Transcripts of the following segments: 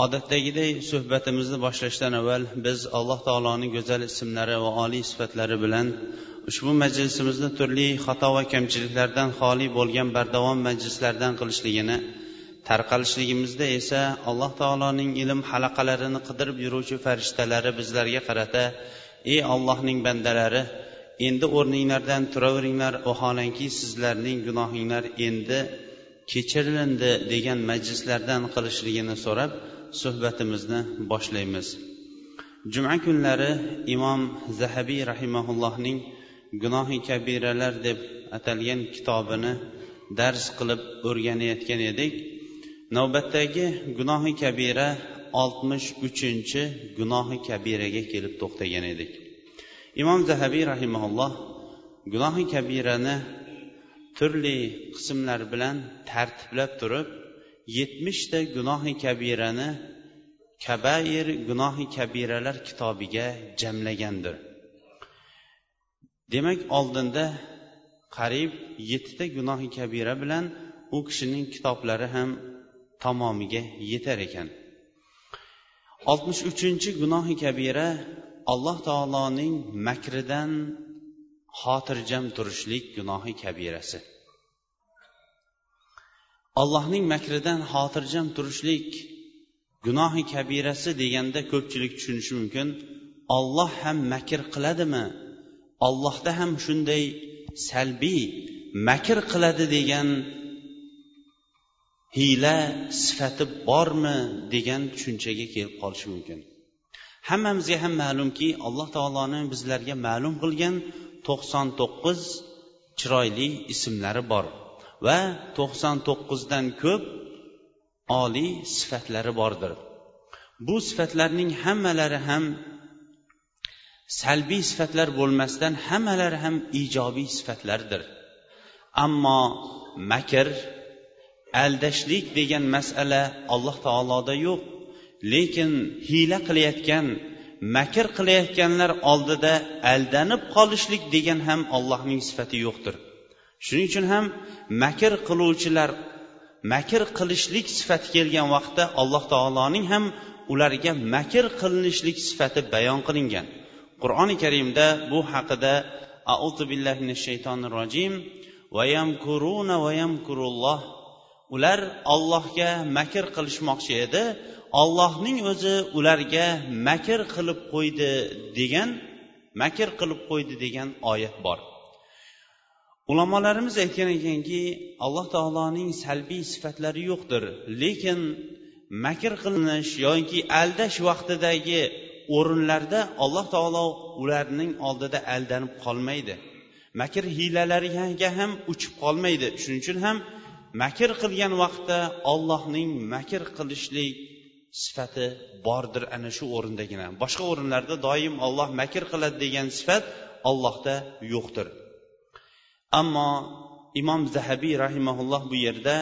Odatdagiday suhbatimizni boshlashdan avval biz alloh taoloning go'zal ismlari va oliy sifatlari bilan ushbu majlisimizni turli xato va kamchiliklardan xoli bo'lgan bardavom majlislardan qilishligini tarqalishligimizda esa alloh taoloning ilm halaqalarini qidirib yuruvchi farishtalari bizlarga qarata ey ollohning bandalari endi o'rninglardan turaveringlar vaholanki sizlarning gunohinglar endi kechirilindi degan majlislardan qilishligini so'rab suhbatimizni boshlaymiz. Juma kunlari imom zahabiy rahimaullohning gunohi kabiralar deb atalgan kitobini dars qilib o'rganayotgan edik. Navbatdagi gunohi kabira oltmish uchinchi gunohi kabiraga kelib to'xtagan edik. Imom zahabiy rahimaulloh gunohi kabirani turli qismlar bilan tartiblab turib yetmishta gunohi kabirani kabair gunohi kabiralar kitobiga jamlagandir. Demak oldinda qariyb yettita gunohi kabira bilan u kishining kitoblari ham tamomiga yetar ekan. Oltmish uchinchi gunohi kabira alloh taoloning makridan xotirjam turishlik gunohi kabirasi. Allohning makridan xotirjam turishlik gunohi kabirasi deganda ko'pchilik tushunishi mumkin. Olloh ham makr qiladimi? Ollohda ham shunday salbiy makr qiladi degan hiyla sifati bormi degan tushunchaga kelib qolishi mumkin. Hammamizga ham ma'lumki alloh taoloni bizlarga ma'lum qilgan to'qson to'qqiz chiroyli ismlari bor. Va to'qson to'qqizdan ko'p oliy sifatlari bordir. Bu sifatlarning hammalari ham salbiy sifatlar bo'lmasdan hammalari ham ijobiy sifatlardir. Ammo makr aldashlik degan masala alloh taoloda yo'q. Lekin hiyla qilayotgan makr qilayotganlar oldida aldanib qolishlik degan ham allohning sifati yo'qdir. Shuning uchun ham makr qiluvchilar makr qilishlik sifati kelgan vaqtda alloh taoloning ham ularga makr qilinishlik sifati bayon qilingan. Qur'oni karimda bu haqida auzu billahi minash shaytonir rojim vayamkuruna vayamkurulloh ular ollohga makr qilishmoqchi edi ollohning o'zi ularga makr qilib qo'ydi degan makr qilib qo'ydi degan oyat bor. Ulamolarimiz aytgan ekanki alloh taoloning salbiy sifatlari yo'qdir lekin makr qilinish yoki aldash vaqtidagi o'rinlarda alloh taolo ularning oldida aldanib qolmaydi. Makr hiylalariga ham uchib qolmaydi. Shuning uchun ham makr qilgan vaqtda ollohning makr qilishlik sifati bordir ana shu o'rindagina. Boshqa o'rinlarda doim olloh makr qiladi degan sifat ollohda yo'qdir. Ammo imom zahabiy rahimaulloh bu yerda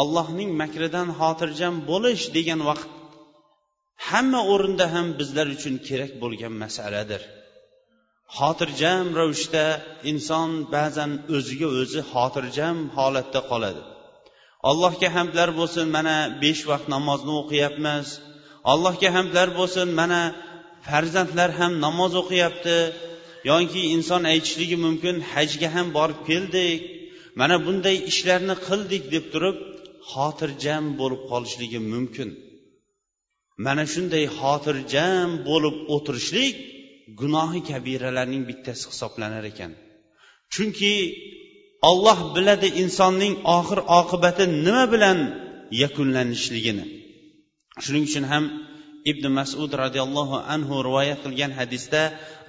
allohning makridan xotirjam bo'lish degan vaqt hamma o'rinda ham bizlar uchun kerak bo'lgan masaladir. Xotirjam ravishda inson ba'zan o'ziga o'zi xotirjam holatda qoladi. Allohga hamdlar bo'lsin mana besh vaqt namozni o'qiyapmiz. Allohga hamdlar bo'lsin mana farzandlar ham namoz o'qiyapti. Yoki inson aytishligi mumkin hajga ham borib keldik. Mana bunday ishlarni qildik deb turib xotirjam bo'lib qolishligi mumkin. Mana shunday xotirjam bo'lib o'tirishlik gunohi kabiralarning bittasi hisoblanar ekan. Chunki olloh biladi insonning oxir oqibati nima bilan yakunlanishligini. Shuning uchun ham ibn masud roziyallohu anhu rivoyat qilgan hadisda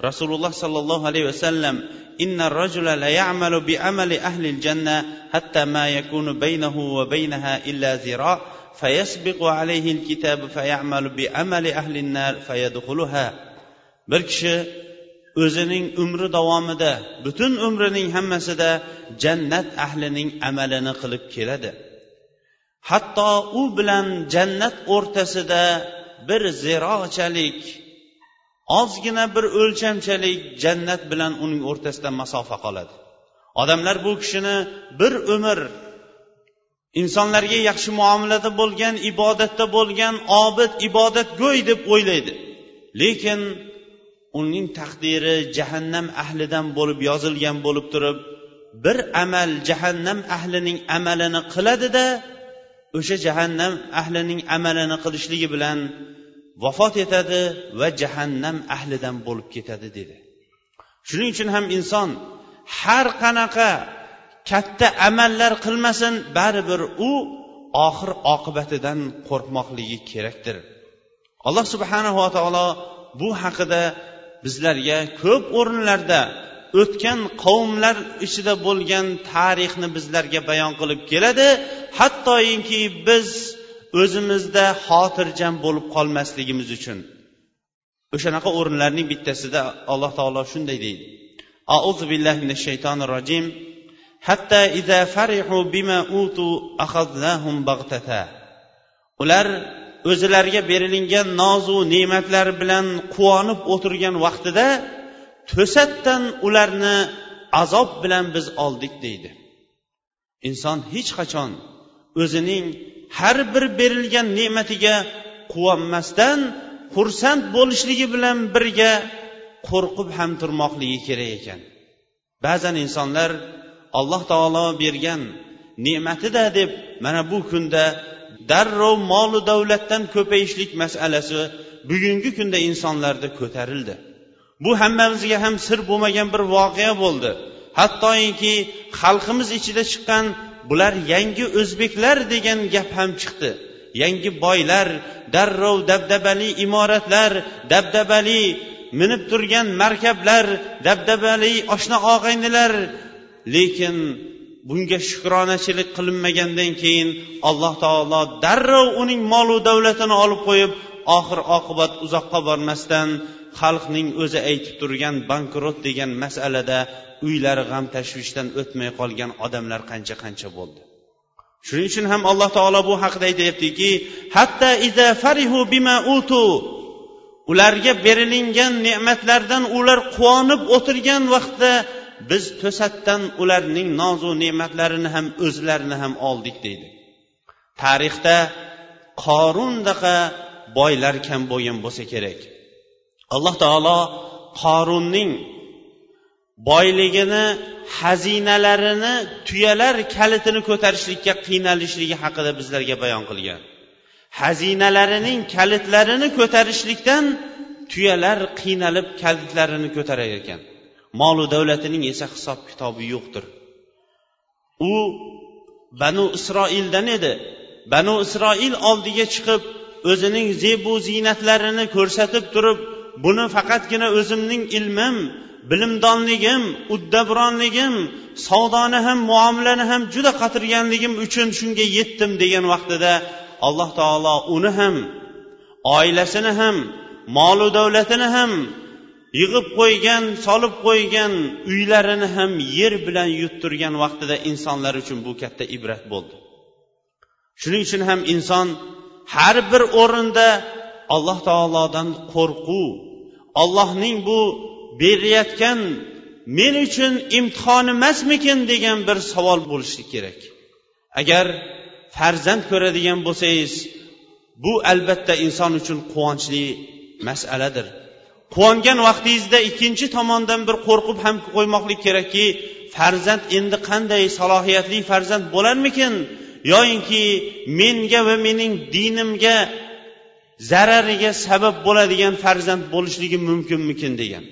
rasululloh sollallohu alayhi vasallam inna rajula la ya'malu bi amali ahli janna hatta ma yakunu baynahu va baynaha illa zira فيسبق عليه الكتاب فيعمل بعمل أهل النار فيدخلها bir kishi o'zining umri davomida butun umrining hammasida jannat ahlining amalini qilib keladi hatto u bilan jannat o'rtasida bir zirochalik ozgina bir o'lchamchalik jannat bilan uning o'rtasida masofa qoladi. Odamlar bu kishini bir umr insonlarga yaxshi muomalada bo'lgan ibodatda bo'lgan obid ibodatgo'y deb o'ylaydi. Lekin uning taqdiri jahannam ahlidan bo'lib yozilgan bo'lib turib bir amal jahannam ahlining amalini qiladida o'sha jahannam ahlining amalini qilishligi bilan vafot etadi va jahannam ahlidan bo'lib ketadi dedi. Shuning uchun ham inson har qanaqa katta amallar qilmasin baribir u oxir oqibatidan qo'rqmoqligi kerakdir. Alloh subhanava taolo bu haqida bizlarga ko'p o'rinlarda o'tgan qavmlar ichida bo'lgan tarixni bizlarga bayon qilib keladi. Hattoki biz o'zimizda xotirjam bo'lib qolmasligimiz uchun. O'shanaqa o'rinlarning bittasida alloh taolo shunday deydi. Auzu billahi minash shaytonir rojim hatta iza farihu bima utu akhadnahum baghtata. Ular o'zilariga berilingan nozu ne'matlar bilan quvonib o'tirgan vaqtida to'satdan ularni azob bilan biz oldik deydi. Inson hech qachon o'zining har bir berilgan ne'matiga quvonmasdan xursand bo'lishligi bilan birga qo'rqib ham turmoqligi kerak ekan. Ba'zan insonlar alloh taolo bergan ne'matida deb mana bu kunda darrov molu davlatdan ko'payishlik masalasi bugungi kunda insonlarda ko'tarildi. Bu hammamizga ham sir bo'lmagan bir voqea bo'ldi. Hattoki xalqimiz ichida chiqqan bular yangi o'zbeklar degan gap ham chiqdi. Yangi boylar darrov dabdabali imoratlar dabdabali minib turgan markablar dabdabali oshna og'aynilar. Lekin bunga shukronachilik qilinmagandan keyin alloh taolo darrov uning molu davlatini olib qo'yib oxir oqibat uzoqqa bormasdan xalqning o'zi aytib turgan bankrot degan masalada uylari g'am tashvishdan o'tmay qolgan odamlar qancha qancha bo'ldi. Shuning uchun ham alloh taolo bu haqida aytyaptiki hatta iza farihu bima utu ularga berilingan ne'matlardan ular quvonib o'tirgan vaqtda biz to'satdan ularning nozu ne'matlarini ham o'zlarini ham oldik deydi. Tarixda qorundaqa boylar kam bo'lgan bo'lsa kerak. Alloh taolo qorunning boyligini xazinalarini tuyalar kalitini ko'tarishlikka qiynalishligi haqida bizlarga bayon qilgan. Xazinalarining kalitlarini ko'tarishlikdan tuyalar qiynalib kalitlarini ko'tarar ekan. Molu davlatining esa hisob kitobi yo'qdir. U banu isroildan edi. Banu isroil oldiga chiqib o'zining zebu ziynatlarini ko'rsatib turib buni faqatgina o'zimning ilmim bilimdonligim uddabronligim savdoni ham muomalani ham juda qatirganligim uchun shunga yetdim degan vaqtida alloh taolo uni ham oilasini ham molu davlatini ham yig'ib qo'ygan solib qo'ygan uylarini ham yer bilan yuttirgan vaqtida insonlar uchun bu katta ibrat bo'ldi. Shuning uchun ham inson har bir o'rinda alloh taolodan qo'rquv. Ollohning bu berayotgan men uchun imtihon emasmikin degan bir savol bo'lishi kerak. Agar farzand ko'radigan bo'lsangiz bu albatta inson uchun quvonchli masaladir. Quvongan vaqtingizda ikkinchi tomondan bir qo'rqib ham qo'ymoqlik kerakki farzand endi qanday salohiyatli farzand bo'larmikin? Yoyinki menga va mening dinimga zarariga sabab bo'ladigan farzand bo'lishligi mumkinmikin degan.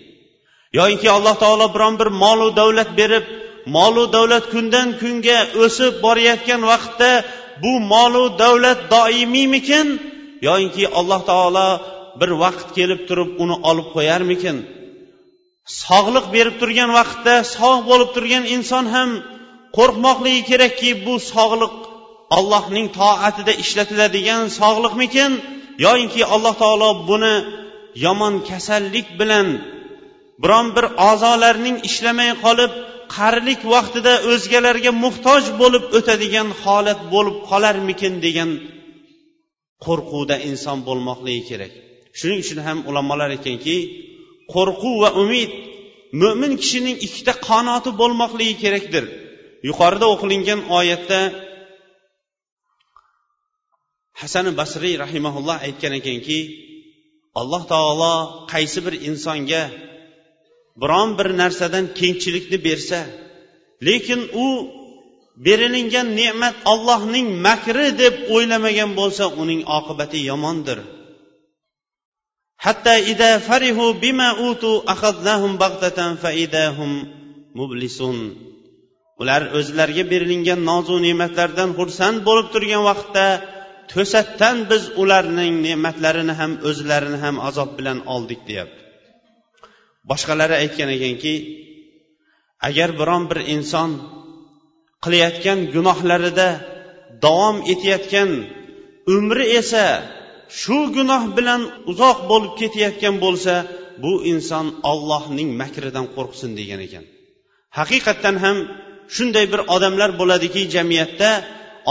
Yoyinki alloh taolo biron bir molu davlat berib molu davlat kundan kunga o'sib borayotgan vaqtda bu molu davlat doimiymikin? Yoyinki alloh taolo bir vaqt kelib turib uni olib qo'yarmikin? Sog'liq berib turgan vaqtda sog' bo'lib turgan inson ham qo'rqmoqligi kerakki bu sog'liq allohning toatida ishlatiladigan sog'liqmikin? Yoyinki alloh taolo buni yomon kasallik bilan biron bir a'zolarning ishlamay qolib qarilik vaqtida o'zgalarga muhtoj bo'lib o'tadigan holat bo'lib qolarmikin degan qo'rquvda inson bo'lmoqligi kerak. Shuning uchun ham ulamolar aytganki qo'rquv va umid mo'min kishining ikkita qanoti bo'lmoqligi kerakdir. Yuqorida o'qilingan oyatda hasan basriy rahimaulloh aytgan ekanki alloh taolo qaysi bir insonga biron bir narsadan kengchilikni bersa lekin u berilingan ne'mat allohning makri deb o'ylamagan bo'lsa uning oqibati yomondir. Hatto ida farihu bima utu akhadnahum baghtatan fa idahum mublisun ular o'zlariga berilingan nozu ne'matlardan xursand bo'lib turgan vaqtda to'satdan biz ularning ne'matlarini ham o'zlarini ham azob bilan oldik deyapti. Boshqalari aytgan ekanki agar biron bir inson qilayotgan gunohlarida davom etayotgan umri esa shu gunoh bilan uzoq bo'lib ketayotgan bo'lsa bu inson ollohning makridan qo'rqsin degan ekan. Haqiqatdan ham shunday bir odamlar bo'ladiki jamiyatda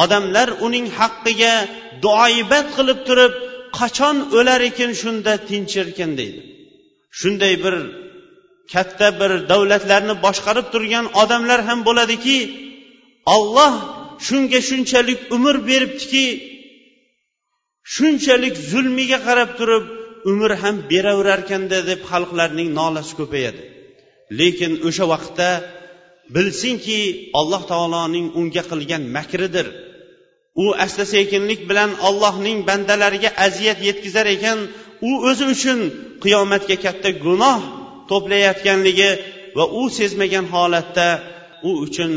odamlar uning haqqiga duoibat qilib turib qachon o'lar ekan shunda tinchirkan deydi. Shunday bir katta bir davlatlarni boshqarib turgan odamlar ham bo'ladiki olloh shunga shunchalik umr beribdiki shunchalik zulmiga qarab turib umr ham beraverarkanda deb xalqlarning nolasi ko'payadi. Lekin o'sha vaqtda bilsinki alloh taoloning unga qilgan makridir. U asta sekinlik bilan allohning bandalariga aziyat yetkazar ekan u o'zi uchun qiyomatga katta gunoh to'playotganligi va u sezmagan holatda u uchun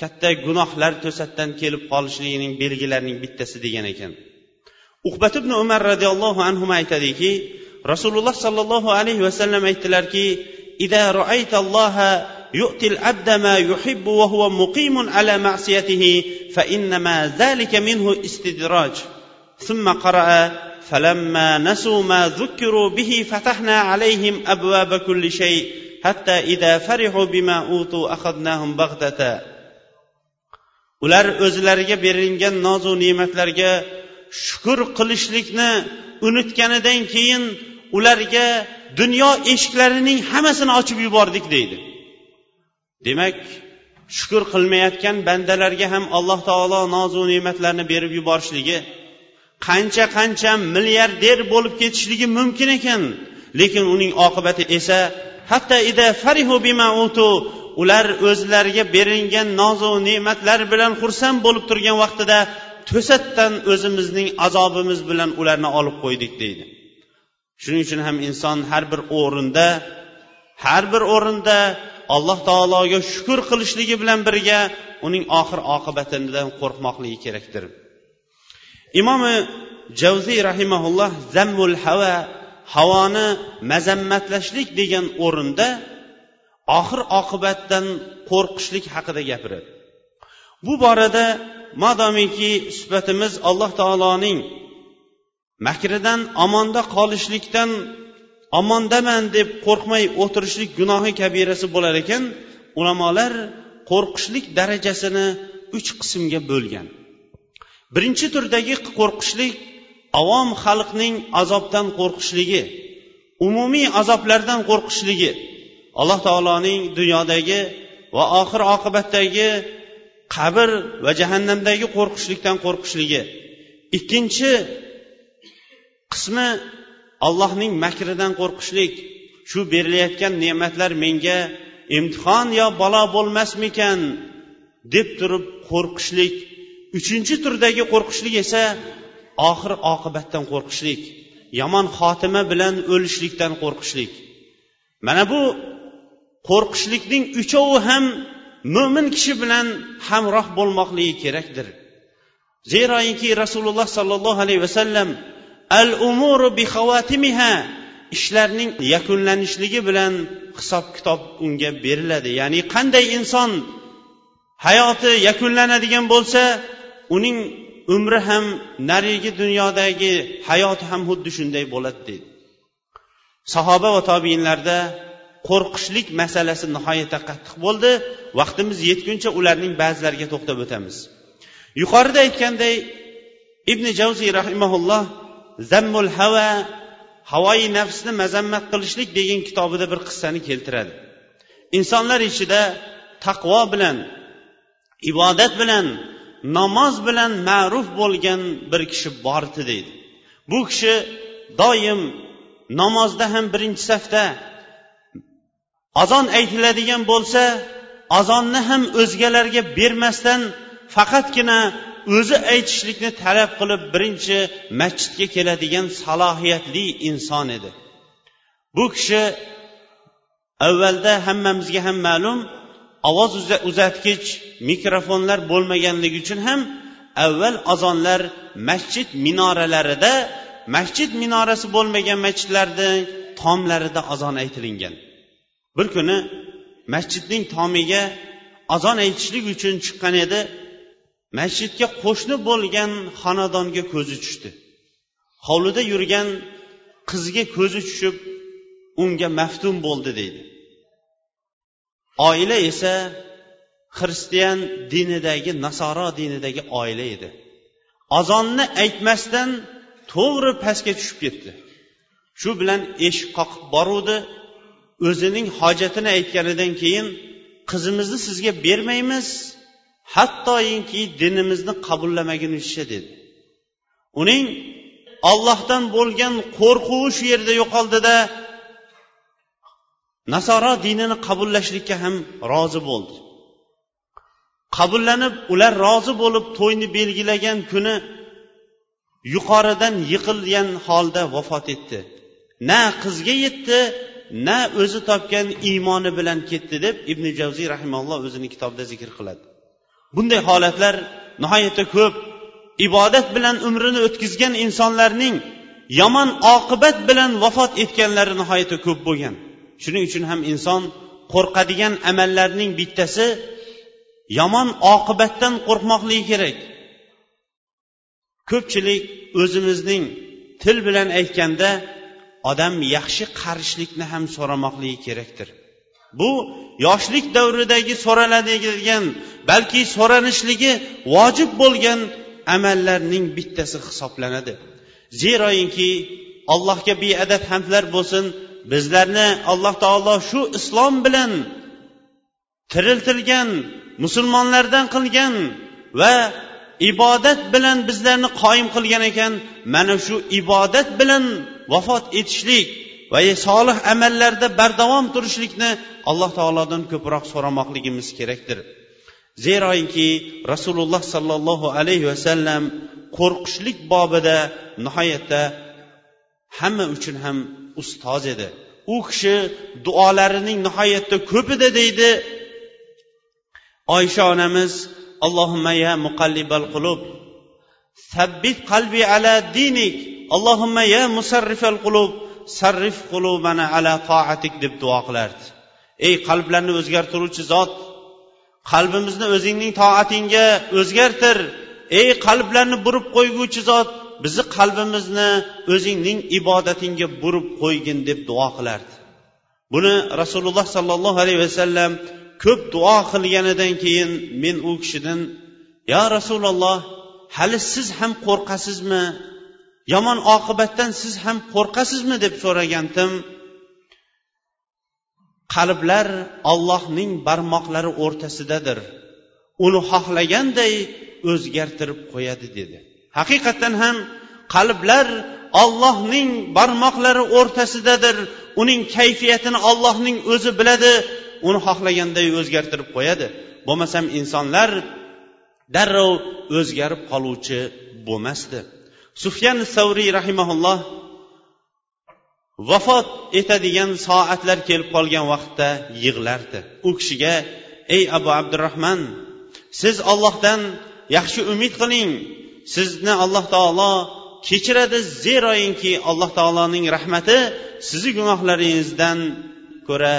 katta gunohlar to'satdan kelib qolishligining belgilarining bittasi degan ekan. Uqbat ibn umar roziyallohu anhu aytadiki rasululloh sollallohu alayhi vasallam aytdilarki يؤتي العبد ما يحب وهو مقيم على معصيته فإنما ذلك منه استدراج ثم قرأ فلما نسوا ما ذكروا به فتحنا عليهم أبواب كل شيء حتى إذا فرحوا بما أوتوا أخذناهم بغتة ular o'zlariga berilgan nozu ne'matlarga shukur qilishlikni unutganidan keyin ularga dunyo eshiklarining hammasini ochib yubordik deydi Demak shukur qilmayotgan bandalarga ham alloh taolo nozu ne'matlarni berib yuborishligi qancha qancha milliarder bo'lib ketishligi mumkin ekan. Lekin uning oqibati esa hatto ida farihu bima utu ular o'zlariga berilgan nozu ne'matlar bilan xursand bo'lib turgan vaqtida to'satdan o'zimizning azobimiz bilan ularni olib qo'ydik deydi. Shuning uchun ham inson har bir o'rinda har bir o'rinda alloh taologa shukur qilishligi bilan birga uning oxir oqibatidan qo'rqmoqligi kerakdir. Imomi javziy rahimaulloh zammul hava havoni mazammatlashlik degan o'rinda oxir oqibatdan qo'rqishlik haqida gapiradi. Bu borada madomiki suhbatimiz alloh taoloning makridan omonda qolishlikdan omondaman deb qo'rqmay o'tirishlik gunohi kabirasi bo'lar ekan ulamolar qo'rqishlik darajasini uch qismga bo'lgan. Birinchi turdagi qo'rqishlik avom xalqning azobdan qo'rqishligi umumiy azoblardan qo'rqishligi alloh taoloning dunyodagi va oxir oqibatdagi qabr va jahannamdagi qo'rqishlikdan qo'rqishligi. Ikkinchi qismi allohning makridan qo'rqishlik. Shu berilayotgan ne'matlar menga imtihon yo balo bo'lmasmikan deb turib qo'rqishlik. Uchinchi turdagi qo'rqishlik esa oxir oqibatdan qo'rqishlik. Yomon xotima bilan o'lishlikdan qo'rqishlik. Mana bu qo'rqishlikning uchovi ham mo'min kishi bilan hamroh bo'lmoqligi kerakdir. Zeroiki rasululloh sollallohu alayhi vasallam al umuru bi ishlarning yakunlanishligi bilan hisob kitob unga beriladi. Ya'ni qanday inson hayoti yakunlanadigan bo'lsa uning umri ham narigi dunyodagi hayoti ham xuddi shunday bo'ladi deydi. Sahoba va tobiinlarda qo'rqishlik masalasi nihoyatda qattiq bo'ldi. Vaqtimiz yetguncha ularning ba'zilariga to'xtab o'tamiz. Yuqorida aytganday ibn javziy rahimaulloh zammul hava havoyi nafsni mazammat qilishlik degan kitobida bir qissani keltiradi. Insonlar ichida taqvo bilan ibodat bilan namoz bilan ma'ruf bo'lgan bir kishi bor edi deydi. Bu kishi doim namozda ham birinchi safda azon aytiladigan bo'lsa azonni ham o'zgalarga bermasdan faqatgina o'zi aytishlikni talab qilib birinchi masjidga keladigan salohiyatli inson edi. Bu kishi avvalda hammamizga ham ma'lum ovoz uzatgich mikrofonlar bo'lmaganligi uchun ham avval azonlar masjid minoralarida masjid minorasi bo'lmagan masjidlarni tomlarida azon aytilingan. Bir kuni masjidning tomiga azon aytishlik uchun chiqqan edi. Masjidga qo'shni bo'lgan xonadonga ko'zi tushdi. Hovlida yurgan qizga ko'zi tushib unga maftun bo'ldi deydi. Oila esa xristian dinidagi nasoro dinidagi oila edi. Azonni aytmasdan to'g'ri pastga tushib ketdi. Shu bilan eshik qoqib boruvdi. O'zining hojatini aytganidan keyin qizimizni sizga bermaymiz hattoinki dinimizni qabullamagunizcha dedi. Uning ollohdan bo'lgan qo'rquvi shu yerda yo'qoldida nasoro dinini qabullashlikka ham rozi bo'ldi. Qabullanib ular rozi bo'lib to'yni belgilagan kuni yuqoridan yiqilgan holda vafot etdi. Na qizga yetdi na o'zi topgan iymoni bilan ketdi deb ibn javziy rahimalloh o'zini kitobida zikr qiladi. Bunday holatlar nihoyatda ko'p. Ibodat bilan umrini o'tkazgan insonlarning yomon oqibat bilan vafot etganlari nihoyatda ko'p bo'lgan. Shuning uchun ham inson qo'rqadigan amallarning bittasi yomon oqibatdan qo'rqmoqligi kerak. Ko'pchilik o'zimizning til bilan aytganda odam yaxshi qarishlikni ham so'ramoqligi kerakdir. Bu yoshlik davridagi so'raladigan balki so'ranishligi vojib bo'lgan amallarning bittasi hisoblanadi. Zeroinki allohga beadad hamdlar bo'lsin bizlarni alloh taolo shu islom bilan tiriltirgan musulmonlardan qilgan va ibodat bilan bizlarni qoyim qilgan ekan mana shu ibodat bilan vafot etishlik va solih amallarda bardavom turishlikni alloh taolodan ko'proq so'ramoqligimiz kerakdir. Zeroinki rasululloh sollallohu alayhi vasallam qo'rqishlik bobida nihoyatda hamma uchun ham ustoz edi. U kishi duolarining nihoyatda ko'p edi deydi oysha onamiz allohimma ya muqallibal qulub sabbit qalbi ala dinik allohimma ya musarrifal qulub sarrif qulubana ala toatik deb duo qilardi. Ey qalblarni o'zgartiruvchi zot qalbimizni o'zingning toatingga o'zgartir. Ey qalblarni burib qo'yguvchi zot bizni qalbimizni o'zingning ibodatingga burib qo'ygin deb duo qilardi. Buni rasululloh sollallohu alayhi vasallam ko'p duo qilganidan keyin men u kishidan yo rasululloh hali siz ham qo'rqasizmi? Yomon oqibatdan siz ham qo'rqasizmi deb so'ragandim qalblar ollohning barmoqlari o'rtasidadir. Uni xohlaganday o'zgartirib qo'yadi dedi. Haqiqatdan ham qalblar ollohning barmoqlari o'rtasidadir. Uning kayfiyatini ollohning o'zi biladi. Uni xohlaganday o'zgartirib qo'yadi. Bo'lmasam insonlar darrov o'zgarib qoluvchi bo'lmasdi. Sufyan savriy rahimaulloh vafot etadigan soatlar kelib qolgan vaqtda yig'lardi. U kishiga ey abu abdurahmon siz ollohdan yaxshi umid qiling. Sizni alloh taolo kechiradi zeroinki alloh taoloning rahmati sizni gunohlaringizdan ko'ra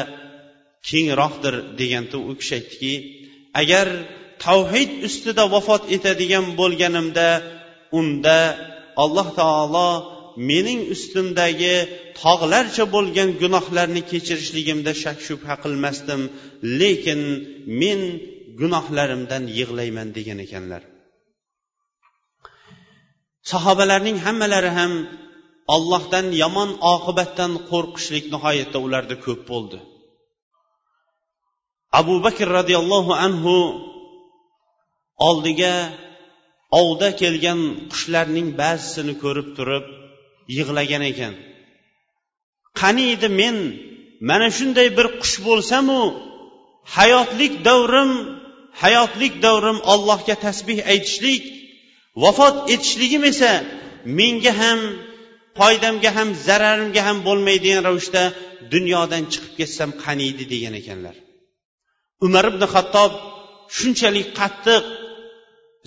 kengroqdir deganda u kishi aytdiki agar tavhid ustida vafot etadigan bo'lganimda unda alloh taolo mening ustimdagi tog'larcha bo'lgan gunohlarni kechirishligimda shak shubha qilmasdim lekin men gunohlarimdan yig'layman degan ekanlar. Sahobalarning hammalari ham ollohdan yomon oqibatdan qo'rqishlik nihoyatda ularda ko'p bo'ldi. Abu bakr roziyallohu anhu oldiga ovda kelgan qushlarning ba'zisini ko'rib turib yig'lagan ekan. Qaniydi men? Mana shunday bir qush bo'lsamu hayotlik davrim hayotlik davrim allohga tasbih aytishlik vafot etishligim esa menga ham foydamga ham zararimga ham bo'lmaydigan ravishda dunyodan chiqib ketsam qaniydi degan ekanlar. Umar ibn xattob shunchalik qattiq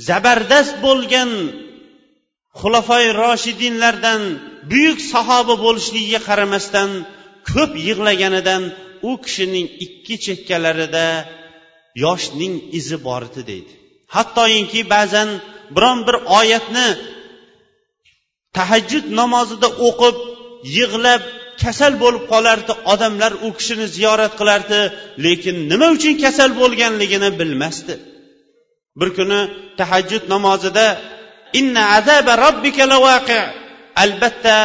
zabardast bo'lgan xulafoi roshidinlardan buyuk sahoba bo'lishligiga qaramasdan ko'p yig'laganidan u kishining ikki chekkalarida yoshning izi bor edi deydi. Hattoyinki ba'zan biron bir oyatni tahajjud namozida o'qib yig'lab kasal bo'lib qolardi odamlar u kishini ziyorat qilardi lekin nima uchun kasal bo'lganligini bilmasdi. Bir kuni tahajjud namozida inna azaba robbika lavaqi albatta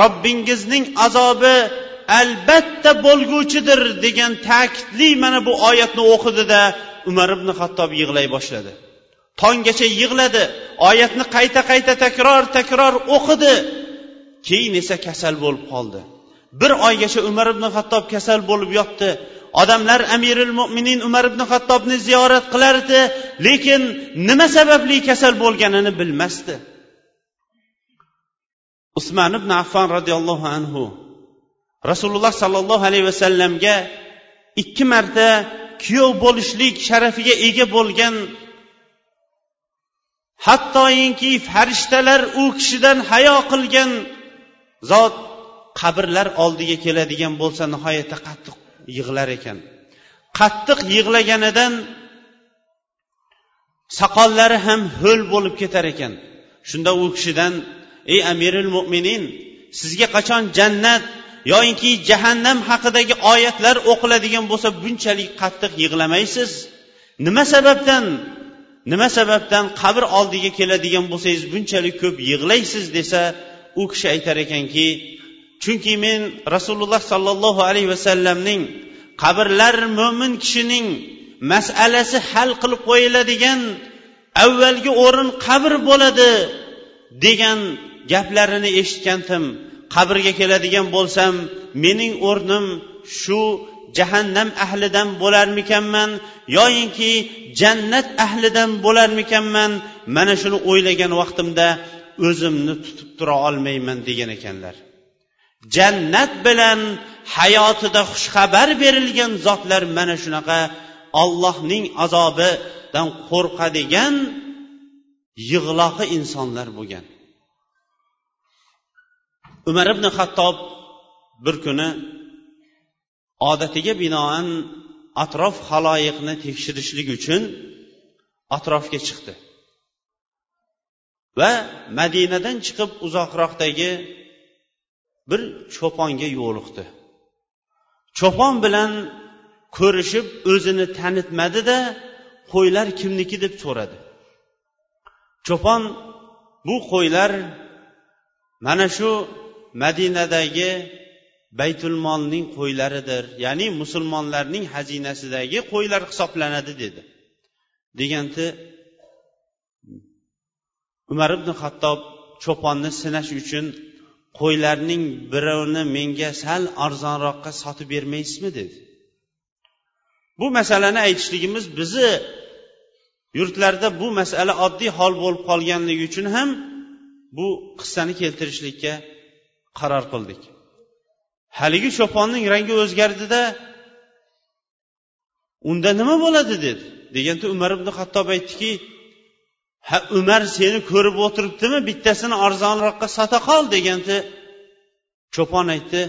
robbingizning azobi albatta bo'lguvchidir degan ta'kidli mana bu oyatni o'qidida umar ibn hattob yig'lay boshladi. Tonggacha yig'ladi oyatni qayta qayta takror takror o'qidi. Keyin esa kasal bo'lib qoldi. Bir oygacha umar ibn hattob kasal bo'lib yotdi. Odamlar amiril mo'minin umar ibn xattobni ziyorat qilardi lekin nima sababli kasal bo'lganini bilmasdi. Usmon ibn affon roziyallohu anhu rasululloh sollallohu alayhi vasallamga ikki marta kuyov bo'lishlik sharafiga ega bo'lgan hattoyinki farishtalar u kishidan hayo qilgan zot qabrlar oldiga keladigan bo'lsa nihoyatda qattiq yig'lar ekan. Qattiq yig'laganidan soqollari ham ho'l bo'lib ketar ekan. Shunda u kishidan ey amiril mo'minin sizga qachon jannat yoyinki jahannam haqidagi oyatlar o'qiladigan bo'lsa bunchalik qattiq yig'lamaysiz? Nima sababdan nima sababdan qabr oldiga keladigan bo'lsangiz bunchalik ko'p yig'laysiz? desa u kishi aytar ekanki chunki men rasululloh sollallohu alayhi vasallamning qabrlar mo'min kishining masalasi hal qilib qo'yiladigan avvalgi o'rin qabr bo'ladi degan gaplarini eshitgandim qabrga keladigan bo'lsam mening o'rnim shu jahannam ahlidan bo'larmikanman yoyinki jannat ahlidan bo'larmikanman mana shuni o'ylagan vaqtimda o'zimni tutib tura olmayman degan ekanlar. Jannat bilan hayotida xushxabar berilgan zotlar mana shunaqa ollohning azobidan qo'rqadigan yig'loqi insonlar bo'lgan. Umar ibn hattob bir kuni odatiga binoan atrof haloyiqni tekshirishlik uchun atrofga chiqdi va madinadan chiqib uzoqroqdagi bir cho'ponga yo'liqdi. Cho'pon bilan ko'rishib o'zini tanitmadida qo'ylar kimniki deb so'radi. Cho'pon bu qo'ylar mana shu madinadagi baytulmolning qo'ylaridir ya'ni musulmonlarning xazinasidagi qo'ylar hisoblanadi dedi. Deganda umar ibn hattob cho'ponni sinash uchun qo'ylarning birovini menga sal arzonroqqa sotib bermaysizmi dedi. Bu masalani aytishligimiz bizni yurtlarda bu masala oddiy hol bo'lib qolganligi uchun ham bu qissani keltirishlikka qaror qildik. Haligi cho'ponning rangi o'zgardida unda nima bo'ladi dedi. Deganda umar ibn hattob aytdiki ha umar seni ko'rib o'tiribdimi bittasini arzonroqqa sota qol deganda cho'pon aytdi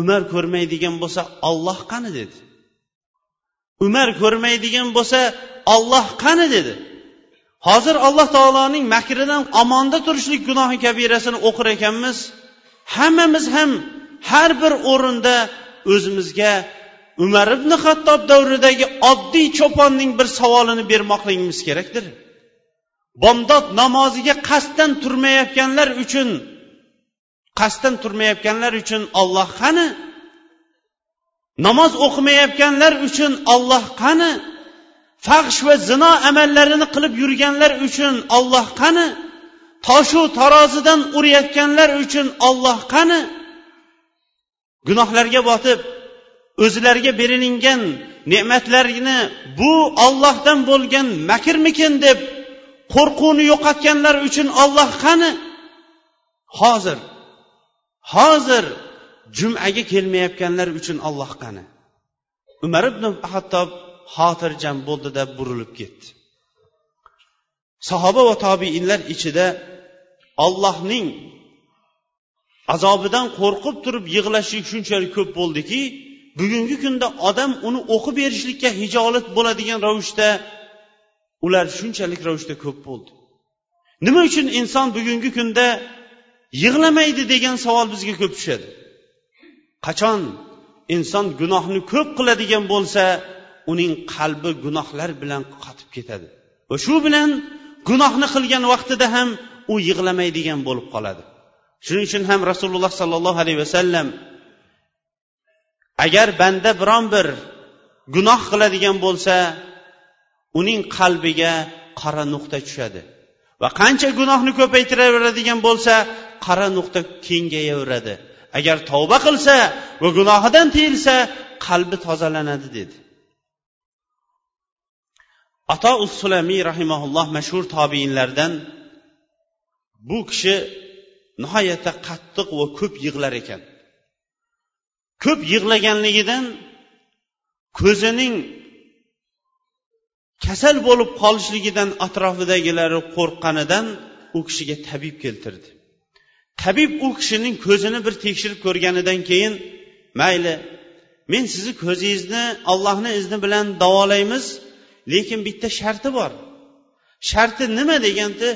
umar ko'rmaydigan bo'lsa olloh qani dedi. Umar ko'rmaydigan bo'lsa olloh qani dedi. Hozir alloh taoloning makridan omonda turishlik gunohi kabirasini o'qir ekanmiz. Hammamiz ham har bir o'rinda o'zimizga umar ibn hattob davridagi oddiy cho'ponning bir savolini bermoqligimiz kerakdir. Bomdod namoziga qasddan turmayotganlar uchun qasddan turmayotganlar uchun olloh qani? Namoz o'qimayotganlar uchun olloh qani? Fahsh va zino amallarini qilib yurganlar uchun olloh qani? Toshu tarozidan urayotganlar uchun olloh qani? Gunohlarga botib o'zlariga berilingan ne'matlarni bu ollohdan bo'lgan makrmikin deb qo'rquvni yo'qotganlar uchun olloh qani? Hozir hozir jumaga kelmayotganlar uchun olloh qani? Umar ibn hattob xotirjam bo'ldida burilib ketdi. Sahoba va tobiinlar ichida ollohning azobidan qo'rqib turib yig'lashlik shunchalik ko'p bo'ldiki bugungi kunda odam uni o'qib berishlikka hijolat bo'ladigan ravishda ular shunchalik ravishda ko'p bo'ldi. Nima uchun inson bugungi kunda yig'lamaydi degan savol bizga ko'p tushadi? Qachon inson gunohni ko'p qiladigan bo'lsa uning qalbi gunohlar bilan qotib ketadi? Va shu bilan gunohni qilgan vaqtida ham u yig'lamaydigan bo'lib qoladi. Shuning uchun ham rasululloh sollallohu alayhi vasallam agar banda biron bir gunoh qiladigan bo'lsa uning qalbiga qora nuqta tushadi. Va qancha gunohni ko'paytiraveradigan bo'lsa qora nuqta kengayaveradi. Agar tavba qilsa va gunohidan tiyilsa qalbi tozalanadi dedi. Ato sulamiy rahimaulloh mashhur tobiinlardan bu kishi nihoyatda qattiq va ko'p yig'lar ekan. Ko'p yig'laganligidan ko'zining kasal bo'lib qolishligidan atrofidagilari qo'rqqanidan u kishiga tabib keltirdi. Tabib u kishining ko'zini bir tekshirib ko'rganidan keyin mayli men sizni ko'zingizni ollohni izni bilan davolaymiz lekin bitta sharti bor. Sharti nima? deganda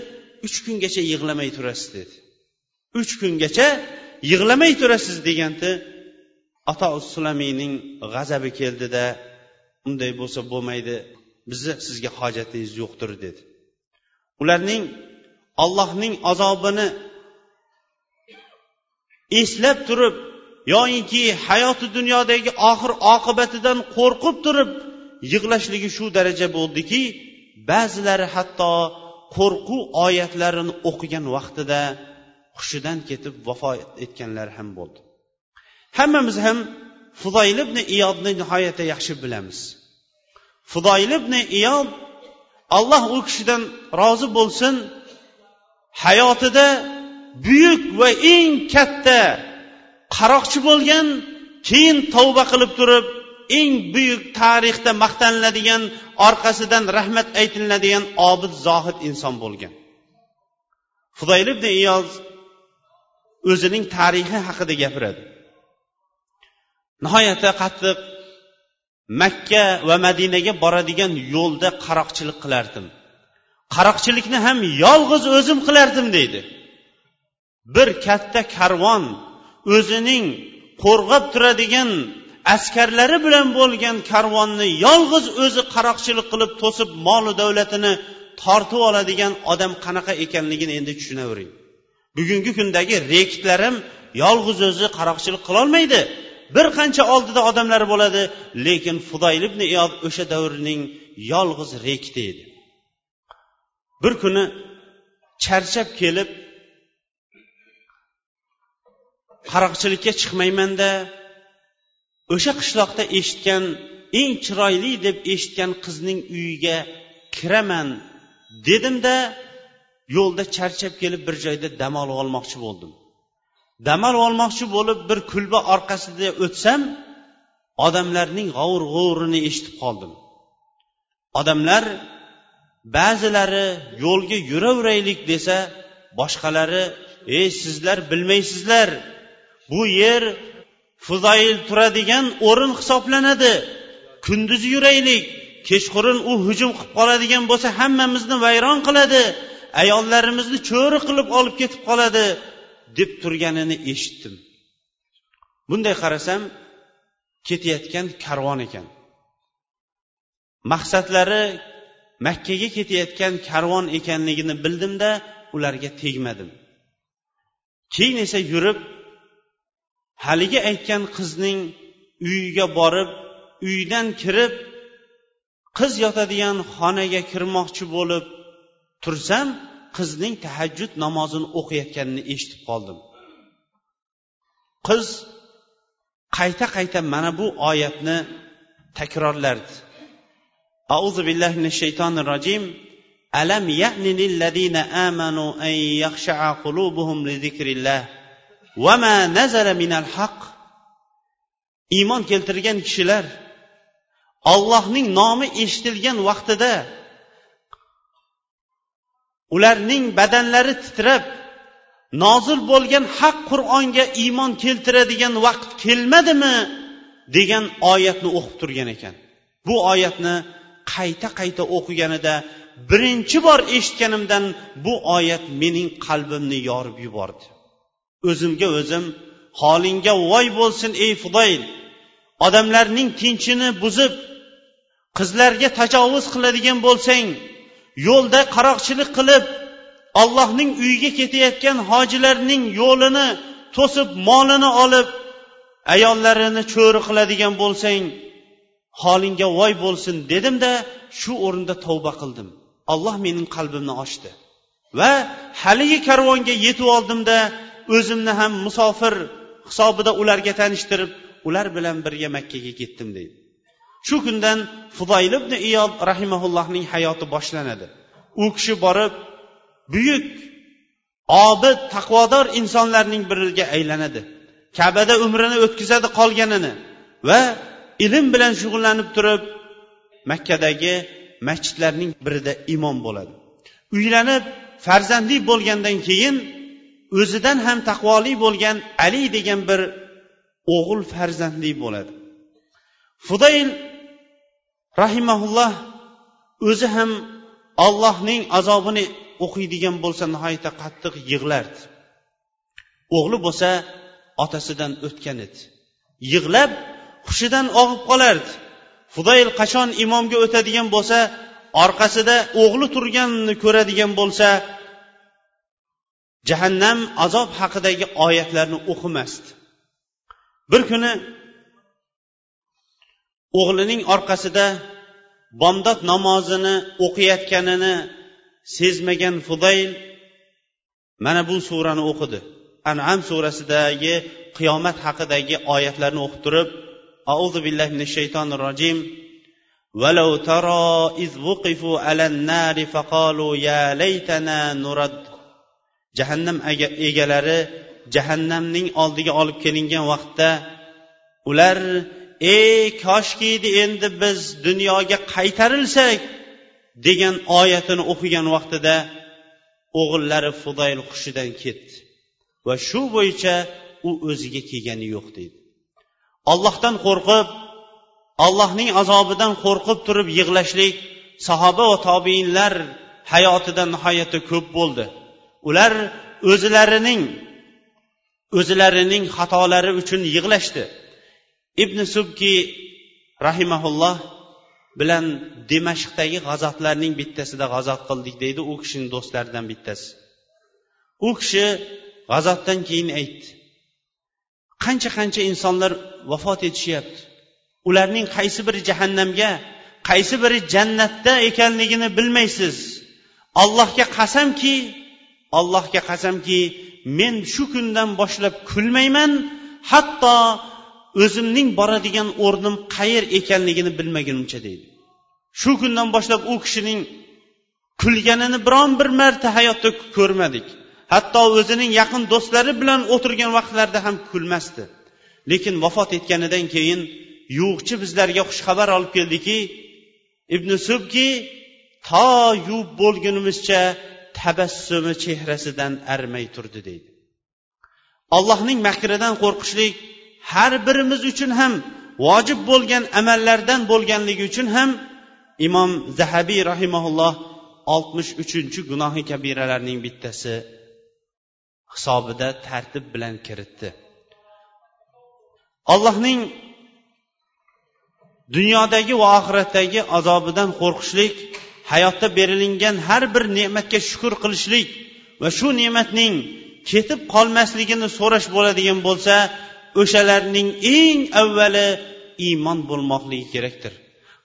uch kungacha yig'lamay turasiz dedi. Uch kungacha yig'lamay turasiz deganda ato sulamiyning g'azabi keldida unday bo'lsa bo'lmaydi bizni sizga hojatingiz yo'qdir dedi. Ularning ollohning azobini eslab turib yoyinki hayoti dunyodagi oxir oqibatidan qo'rqib turib yig'lashligi shu daraja bo'ldiki ba'zilari hatto qo'rquv oyatlarini o'qigan vaqtida hushidan ketib vafot etganlar ham bo'ldi. Hammamiz ham fudoyl ibn iyodni nihoyatda yaxshi bilamiz. Fudoyil ibn iyod alloh u kishidan rozi bo'lsin hayotida buyuk va eng katta qaroqchi bo'lgan keyin tavba qilib turib eng buyuk tarixda maqtaniladigan orqasidan rahmat aytiladigan obid zohid inson bo'lgan. Fudoyil ibn iyoz o'zining tarixi haqida gapiradi. Nihoyatda qattiq makka va madinaga boradigan yo'lda qaroqchilik qilardim. Qaroqchilikni ham yolg'iz o'zim qilardim deydi. Bir katta karvon o'zining qo'rg'ab turadigan askarlari bilan bo'lgan karvonni yolg'iz o'zi qaroqchilik qilib to'sib molu davlatini tortib oladigan odam qanaqa ekanligini endi tushunavering bugungi kundagi rektlar ham yolg'iz o'zi qaroqchilik qilolmaydi. Bir qancha oldida odamlar bo'ladi lekin fudoyl ibn iyod o'sha davrning yolg'iz rekti edi. Bir kuni charchab kelib qaroqchilikka chiqmaymanda o'sha qishloqda eshitgan eng chiroyli deb eshitgan qizning uyiga kiraman dedimda yo'lda charchab kelib bir joyda dam olib olmoqchi bo'ldim. Dam olmoqchi bo'lib bir kulba orqasida o'tsam odamlarning g'ovur g'uvurini eshitib qoldim. Odamlar ba'zilari yo'lga yuraveraylik desa boshqalari ey sizlar bilmaysizlar bu yer fuzoil turadigan o'rin hisoblanadi. Kunduzi yuraylik kechqurun u hujum qilib qoladigan bo'lsa hammamizni vayron qiladi. Ayollarimizni cho'ri qilib olib ketib qoladi. Deb turganini eshitdim. Bunday qarasam ketayotgan karvon ekan. Maqsadlari makkaga ketayotgan karvon ekanligini bildimda ularga tegmadim. Keyin esa yurib haligi aytgan qizning uyiga borib uydan kirib qiz yotadigan xonaga kirmoqchi bo'lib tursam qizning tahajjud namozini o'qiyotganini eshitib qoldim. Qiz qayta qayta mana bu oyatni takrorlardi. Auzu billahi minash shaytonir rojim alam ya'ni lillazina amanu an yakhsha'a qulubuhum li zikrillah. Va ma nazala minal haq iymon keltirgan kishilar ollohning nomi eshitilgan vaqtida ularning badanlari titrab nozil bo'lgan haq qur'onga iymon keltiradigan vaqt kelmadimi degan oyatni o'qib turgan ekan. Bu oyatni qayta qayta o'qiganida birinchi bor eshitganimdan bu oyat mening qalbimni yorib yubordi. O'zimga o'zim holingga voy bo'lsin ey fudoyl odamlarning tinchini buzib qizlarga tajovuz qiladigan bo'lsang yo'lda qaroqchilik qilib allohning uyiga ketayotgan hojilarning yo'lini to'sib molini olib ayollarini cho'ri qiladigan bo'lsang holingga voy bo'lsin dedimda shu o'rinda tavba qildim. Alloh mening qalbimni ochdi. Va haligi karvonga yetib oldimda o'zimni ham musofir hisobida ularga tanishtirib ular bilan birga makkaga ketdim deydi. Shu kundan fudoyl ibn iyob rahimaullohning hayoti boshlanadi. U kishi borib buyuk obid taqvodor insonlarning biriga aylanadi. Kabada umrini o'tkazadi qolganini va ilm bilan shug'ullanib turib makkadagi masjidlarning birida imom bo'ladi. Uylanib farzandli bo'lgandan keyin o'zidan ham taqvoli bo'lgan ali degan bir o'g'il farzandli bo'ladi. Fudayl rahimaulloh o'zi ham ollohning azobini o'qiydigan bo'lsa nihoyatda qattiq yig'lardi o'g'li bo'lsa otasidan o'tgan edi. Yig'lab hushidan og'ib qolardi fudayl qachon imomga o'tadigan bo'lsa orqasida o'g'li turganini ko'radigan bo'lsa jahannam azob haqidagi oyatlarni o'qimasdi. Bir kuni o'g'lining orqasida bomdod namozini o'qiyotganini sezmagan fudayl mana bu surani o'qidi anam surasidagi qiyomat haqidagi oyatlarni o'qib turib auzu billahi minash shaytonir rojim ولو ترى إذ وقفوا على النار فقالوا يا ليتنا نرد jahannam egalari jahannamning oldiga olib kelingan vaqtda ular ey koshkiydi endi biz dunyoga qaytarilsak degan oyatini o'qigan vaqtida o'g'illari fudayl hushidan ketdi. Va shu bo'yicha u o'ziga kelgani yo'q deydi. Ollohdan qo'rqib allohning azobidan qo'rqib turib yig'lashlik sahoba va tobeinlar hayotida nihoyatda ko'p bo'ldi. Ular o'zlarining o'zlarining xatolari uchun yig'lashdi. Ibn subki rahimaulloh bilan damashqdagi g'azotlarning bittasida g'azot qildik deydi u kishining do'stlaridan bittasi. U kishi g'azotdan keyin aytdi. Qancha qancha insonlar vafot etishyapti. Ularning qaysi biri jahannamga qaysi biri jannatda ekanligini bilmaysiz. Allohga qasamki allohga qasamki men shu kundan boshlab kulmayman hatto o'zimning boradigan o'rnim qayer ekanligini bilmagunimcha deydi. Shu kundan boshlab u kishining kulganini biron bir marta hayotda ko'rmadik. Hatto o'zining yaqin do'stlari bilan o'tirgan vaqtlarida ham kulmasdi. Lekin vafot etganidan keyin yo'qchi bizlarga xushxabar olib keldiki ibn subki to yuvib bo'lgunimizcha tabassumi chehrasidan arimay turdi deydi. Allohning makridan qo'rqishlik har birimiz uchun ham vojib bo'lgan amallardan bo'lganligi uchun ham imom zahabiy rahimaulloh oltmish uchinchi gunohi kabiralarning bittasi hisobida tartib bilan kiritdi. Allohning dunyodagi va oxiratdagi azobidan qo'rqishlik hayotda berilingan har bir ne'matga shukur qilishlik va shu ne'matning ketib qolmasligini so'rash bo'ladigan bo'lsa o'shalarning eng avvali iymon bo'lmoqligi kerakdir.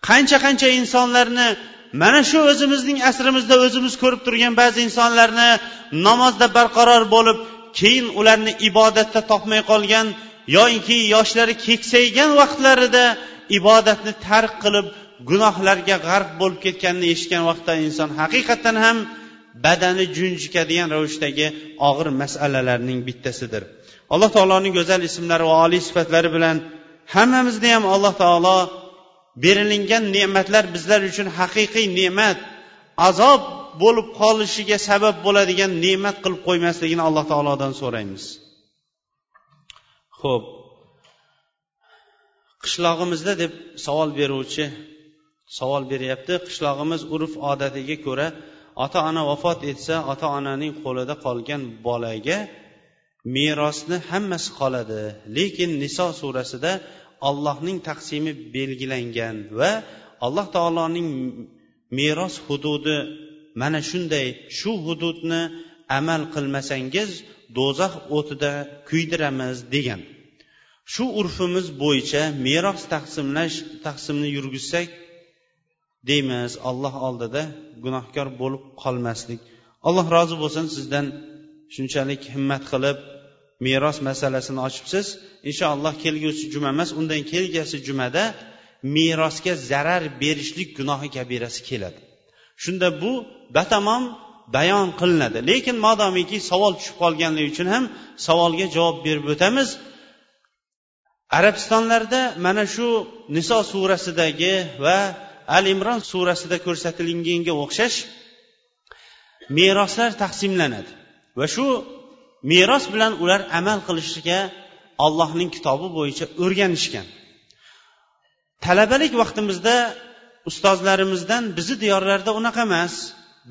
Qancha qancha insonlarni mana shu o'zimizning asrimizda o'zimiz ko'rib turgan ba'zi insonlarni namozda barqaror bo'lib keyin ularni ibodatda topmay qolgan yoinki yoshlari keksaygan vaqtlarida ibodatni tark qilib gunohlarga g'arq bo'lib ketganini eshitgan vaqtda inson haqiqatdan ham badani junjikadigan ravishdagi og'ir masalalarning bittasidir. Alloh taoloning go'zal ismlari va oliy sifatlari bilan hammamizni ham alloh taolo berilingan ne'matlar bizlar uchun haqiqiy ne'mat azob bo'lib qolishiga sabab bo'ladigan ne'mat qilib qo'ymasligini alloh taolodan so'raymiz. Ho'p qishlog'imizda deb savol beruvchi savol beryapti. Qishlog'imiz urf odatiga ko'ra ota ona vafot etsa ota onaning qo'lida qolgan bolaga merosni hammasi qoladi. Lekin niso surasida allohning taqsimi belgilangan va alloh taoloning meros hududi mana shunday shu hududni amal qilmasangiz do'zax o'tida kuydiramiz degan. Shu urfimiz bo'yicha meros taqsimlash taqsimni yurgizsak deymiz alloh oldida gunohkor bo'lib qolmaslik. Alloh rozi bo'lsin sizdan shunchalik himmat qilib meros masalasini ochibsiz. Inshaalloh kelgusi juma emas undan kelgusi jumada merosga zarar berishlik gunohi kabirasi keladi. Shunda bu batamom bayon qilinadi. Lekin modomiki savol tushib qolganligi uchun ham savolga javob berib o'tamiz. Arabistonlarda mana shu niso surasidagi va al imron surasida ko'rsatilganga o'xshash meroslar taqsimlanadi. Va shu meros bilan ular amal qilishga allohning kitobi bo'yicha o'rganishgan. Talabalik vaqtimizda ustozlarimizdan bizni diyorlarda unaqa emas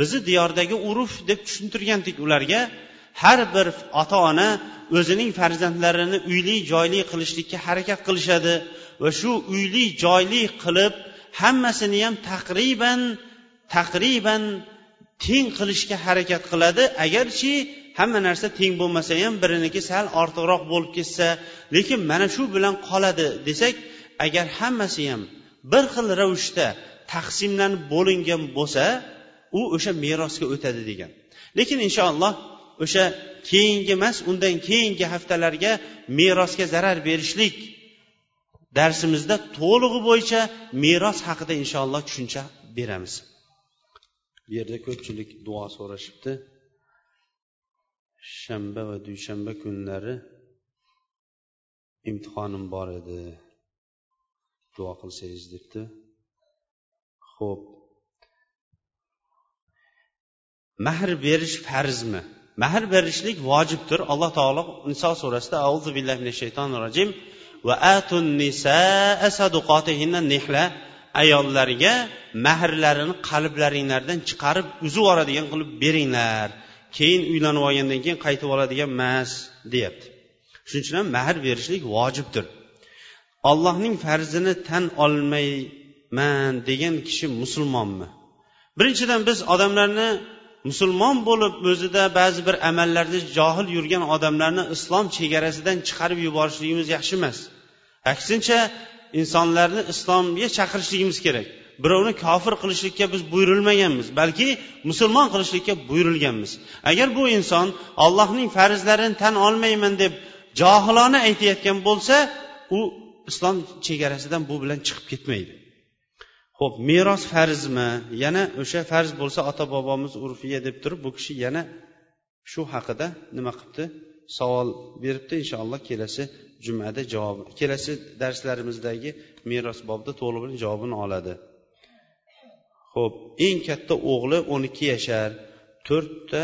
bizni diyordagi urf deb tushuntirgandik ularga har bir ota ona o'zining farzandlarini uyli joyli qilishlikka harakat qilishadi va shu uyli joyli qilib hammasini ham taqriban taqriban teng qilishga harakat qiladi. Agarchi hamma narsa teng bo'lmasa ham biriniki sal ortiqroq bo'lib ketsa lekin mana shu bilan qoladi desak agar hammasi ham bir xil ravishda taqsimlanib bo'lingan bo'lsa u o'sha merosga o'tadi degan. Lekin inshaalloh o'sha keyingi emas undan keyingi haftalarga merosga zarar berishlik darsimizda to'lig'i bo'yicha meros haqida inshaalloh tushuncha beramiz. Bu yerda ko'pchilik duo so'rashibdi. Shanba va dushanba kunlari imtihonim bor edi. Duo qilsangiz debdi. Ho'p mahr berish farzmi? Mahr berishlik vojibdir. Alloh taolo niso surasida auzu billahi minash shaytonir rojim va atun nihla ayollarga mahrlarini qalblaringlardan chiqarib uzib yuboradigan qilib beringlar. Keyin uylanib olgandan keyin qaytib oladigan emas deyapti. Shuning uchun ham mahr berishlik vojibdir. Ollohning farzini tan olmayman degan kishi musulmonmi? Birinchidan biz odamlarni musulmon bo'lib o'zida ba'zi bir amallarda johil yurgan odamlarni islom chegarasidan chiqarib yuborishligimiz yaxshi emas. Aksincha insonlarni islomga chaqirishligimiz kerak. Birovni kofir qilishlikka biz buyurilmaganmiz balki musulmon qilishlikka buyurilganmiz. Agar bu inson allohning farzlarini tan olmayman deb johilona aytayotgan bo'lsa u islom chegarasidan bu bilan chiqib ketmaydi. Ho'p meros farzmi? Yana o'sha farz bo'lsa ota bobomiz urfiya deb turib bu kishi yana shu haqida nima qilibdi? Savol beribdi inshaalloh kelasi jumada javob kelasi darslarimizdagi meros bobda to'liq javobini oladi. Ho'p eng katta o'g'li o'n ikki yashar to'rtta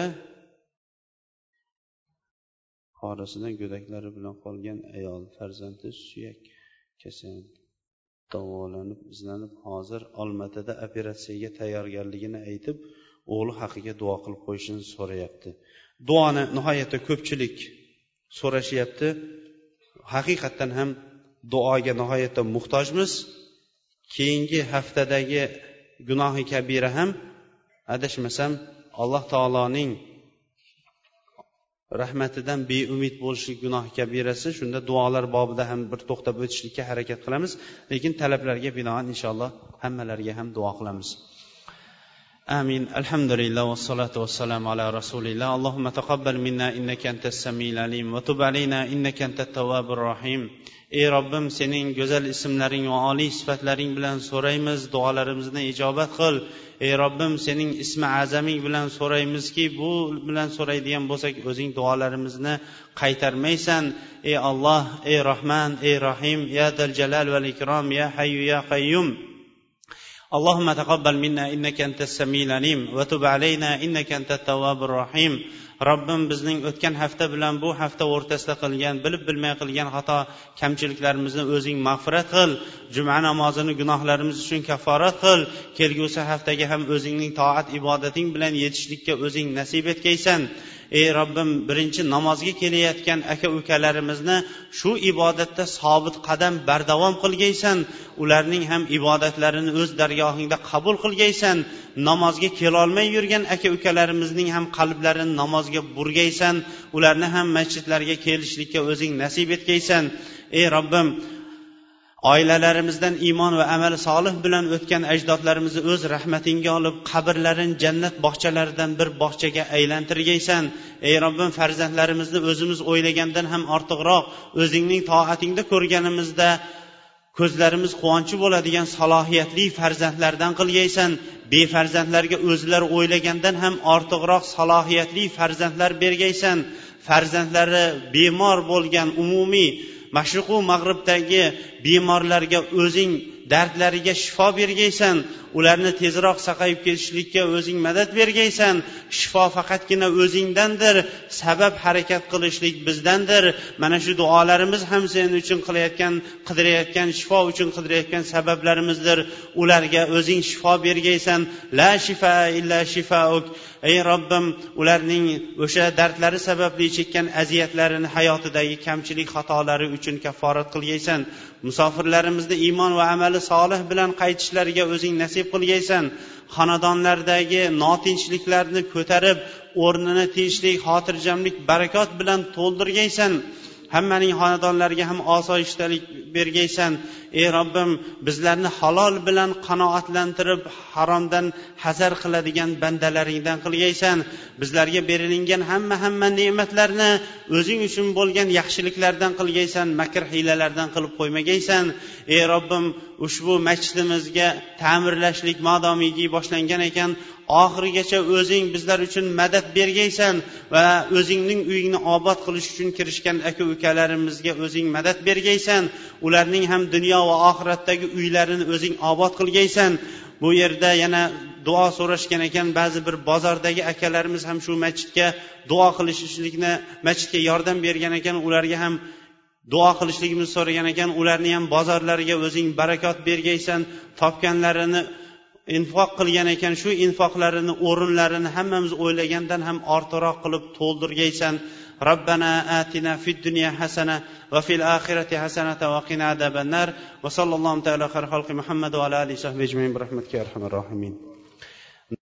qorisidan go'daklari bilan qolgan ayol farzandi suyak kasal. Davolanib izlanib hozir olmatada operatsiyaga tayyorgarligini aytib o'g'li haqiga duo qilib qo'yishini so'rayapti. Duoni nihoyatda ko'pchilik so'rashyapti. Haqiqatdan ham duoga nihoyatda muhtojmiz. Keyingi haftadagi gunohi kabira ham adashmasam alloh taoloning rahmatidan beumid bo'lishlik gunohi kabirasi. Shunda duolar bobida ham bir to'xtab o'tishlikka harakat qilamiz. Lekin talablarga binoan inshaalloh hammalariga ham duo qilamiz. آمين الحمد لله والصلاة والسلام على رسول الله اللهم تقبل منا إنك أنت السميع العليم وتب علينا إنك أنت التواب الرحيم ey robbim sening go'zal ismlaring va oliy sifatlaring bilan so'raymiz duolarimizni ijobat qil ey robbim sening ismi azaming bilan so'raymizki bu bilan so'raydigan bo'lsak o'zing duolarimizni qaytarmaysan ey alloh ey rohman ey rohim ya dal jalal val ikrom ya hayyu ya qayyum اللهم تقبل منا انك انت السميع العليم وتب علينا انك انت التواب الرحيم robbim bizning o'tgan hafta bilan bu hafta o'rtasida qilgan bilib bilmay qilgan xato kamchiliklarimizni o'zing mag'firat qil juma namozini gunohlarimiz uchun kafforat qil kelgusi haftaga ham o'zingning toat ibodating bilan yetishlikka o'zing nasib etgaysan ey robbim birinchi namozga kelayotgan aka ukalarimizni shu ibodatda sobit qadam bardavom qilgaysan. Ularning ham ibodatlarini o'z dargohingda qabul qilgaysan. Namozga kelolmay yurgan aka ukalarimizning ham qalblarini namozga burgaysan. Ularni ham masjidlarga kelishlikka o'zing nasib etgaysan ey robbim oilalarimizdan iymon va amali solih bilan o'tgan ajdodlarimizni o'z rahmatingga olib qabrlarini jannat bog'chalaridan bir bog'chaga aylantirgaysan. Ey robbim farzandlarimizni o'zimiz o'ylagandan ham ortiqroq o'zingning toatingda ko'rganimizda ko'zlarimiz quvonchi bo'ladigan salohiyatli farzandlardan qilgaysan. Befarzandlarga o'zlari o'ylagandan ham ortiqroq salohiyatli farzandlar bergaysan. Farzandlari bemor bo'lgan umumiy mashriqu mag'ribdagi bemorlarga o'zing dardlariga shifo bergaysan ularni tezroq saqayib ketishlikka o'zing madad bergaysan shifo faqatgina o'zingdandir sabab harakat qilishlik bizdandir. Mana shu duolarimiz ham sen uchun qilayotgan qidirayotgan shifo uchun qidirayotgan sabablarimizdir. Ularga o'zing shifo bergaysan. La shifa illa shifauk. Ey robbim ularning o'sha dardlari sababli chekkan aziyatlarini hayotidagi kamchilik xatolari uchun kafforat qilgaysan. Musofirlarimizni iymon va amali solih bilan qaytishlariga o'zing nasib qilgaysan. Xonadonlardagi notinchliklarni ko'tarib o'rnini tinchlik xotirjamlik barakot bilan to'ldirgaysan. Hammaning xonadonlariga ham osoyishtalik bergaysan. Ey robbim bizlarni halol bilan qanoatlantirib haromdan hazar qiladigan bandalaringdan qilgaysan. Bizlarga berilingan hamma hamma ne'matlarni o'zing uchun bo'lgan yaxshiliklardan qilgaysan makr hiylalardan qilib qo'ymagaysan. Ey robbim ushbu masjidimizga ta'mirlashlik modomiki boshlangan ekan. Oxirigacha o'zing bizlar uchun madad bergaysan va o'zingning uyingni obod qilish uchun kirishgan aka ukalarimizga o'zing madad bergaysan ularning ham dunyo va oxiratdagi uylarini o'zing obod qilgaysan. Bu yerda yana duo so'rashgan ekan ba'zi bir bozordagi akalarimiz ham shu masjidga duo qilishlikni masjidga yordam bergan ekan ularga ham duo qilishligimizni so'ragan ekan. Ularni ham bozorlariga o'zing barakot bergaysan topganlarini infoq qilgan ekan shu infoqlarini o'rinlarini hammamiz o'ylagandan ham ortiqroq qilib to'ldirgaysan ربنا آتنا في الدنيا حسنة وفي الآخرة حسنة وقنا عذاب النار وصلى الله تعالى خير خلق محمد وعلى آله وصحبه أجمعين برحمتك يا أرحم الراحمين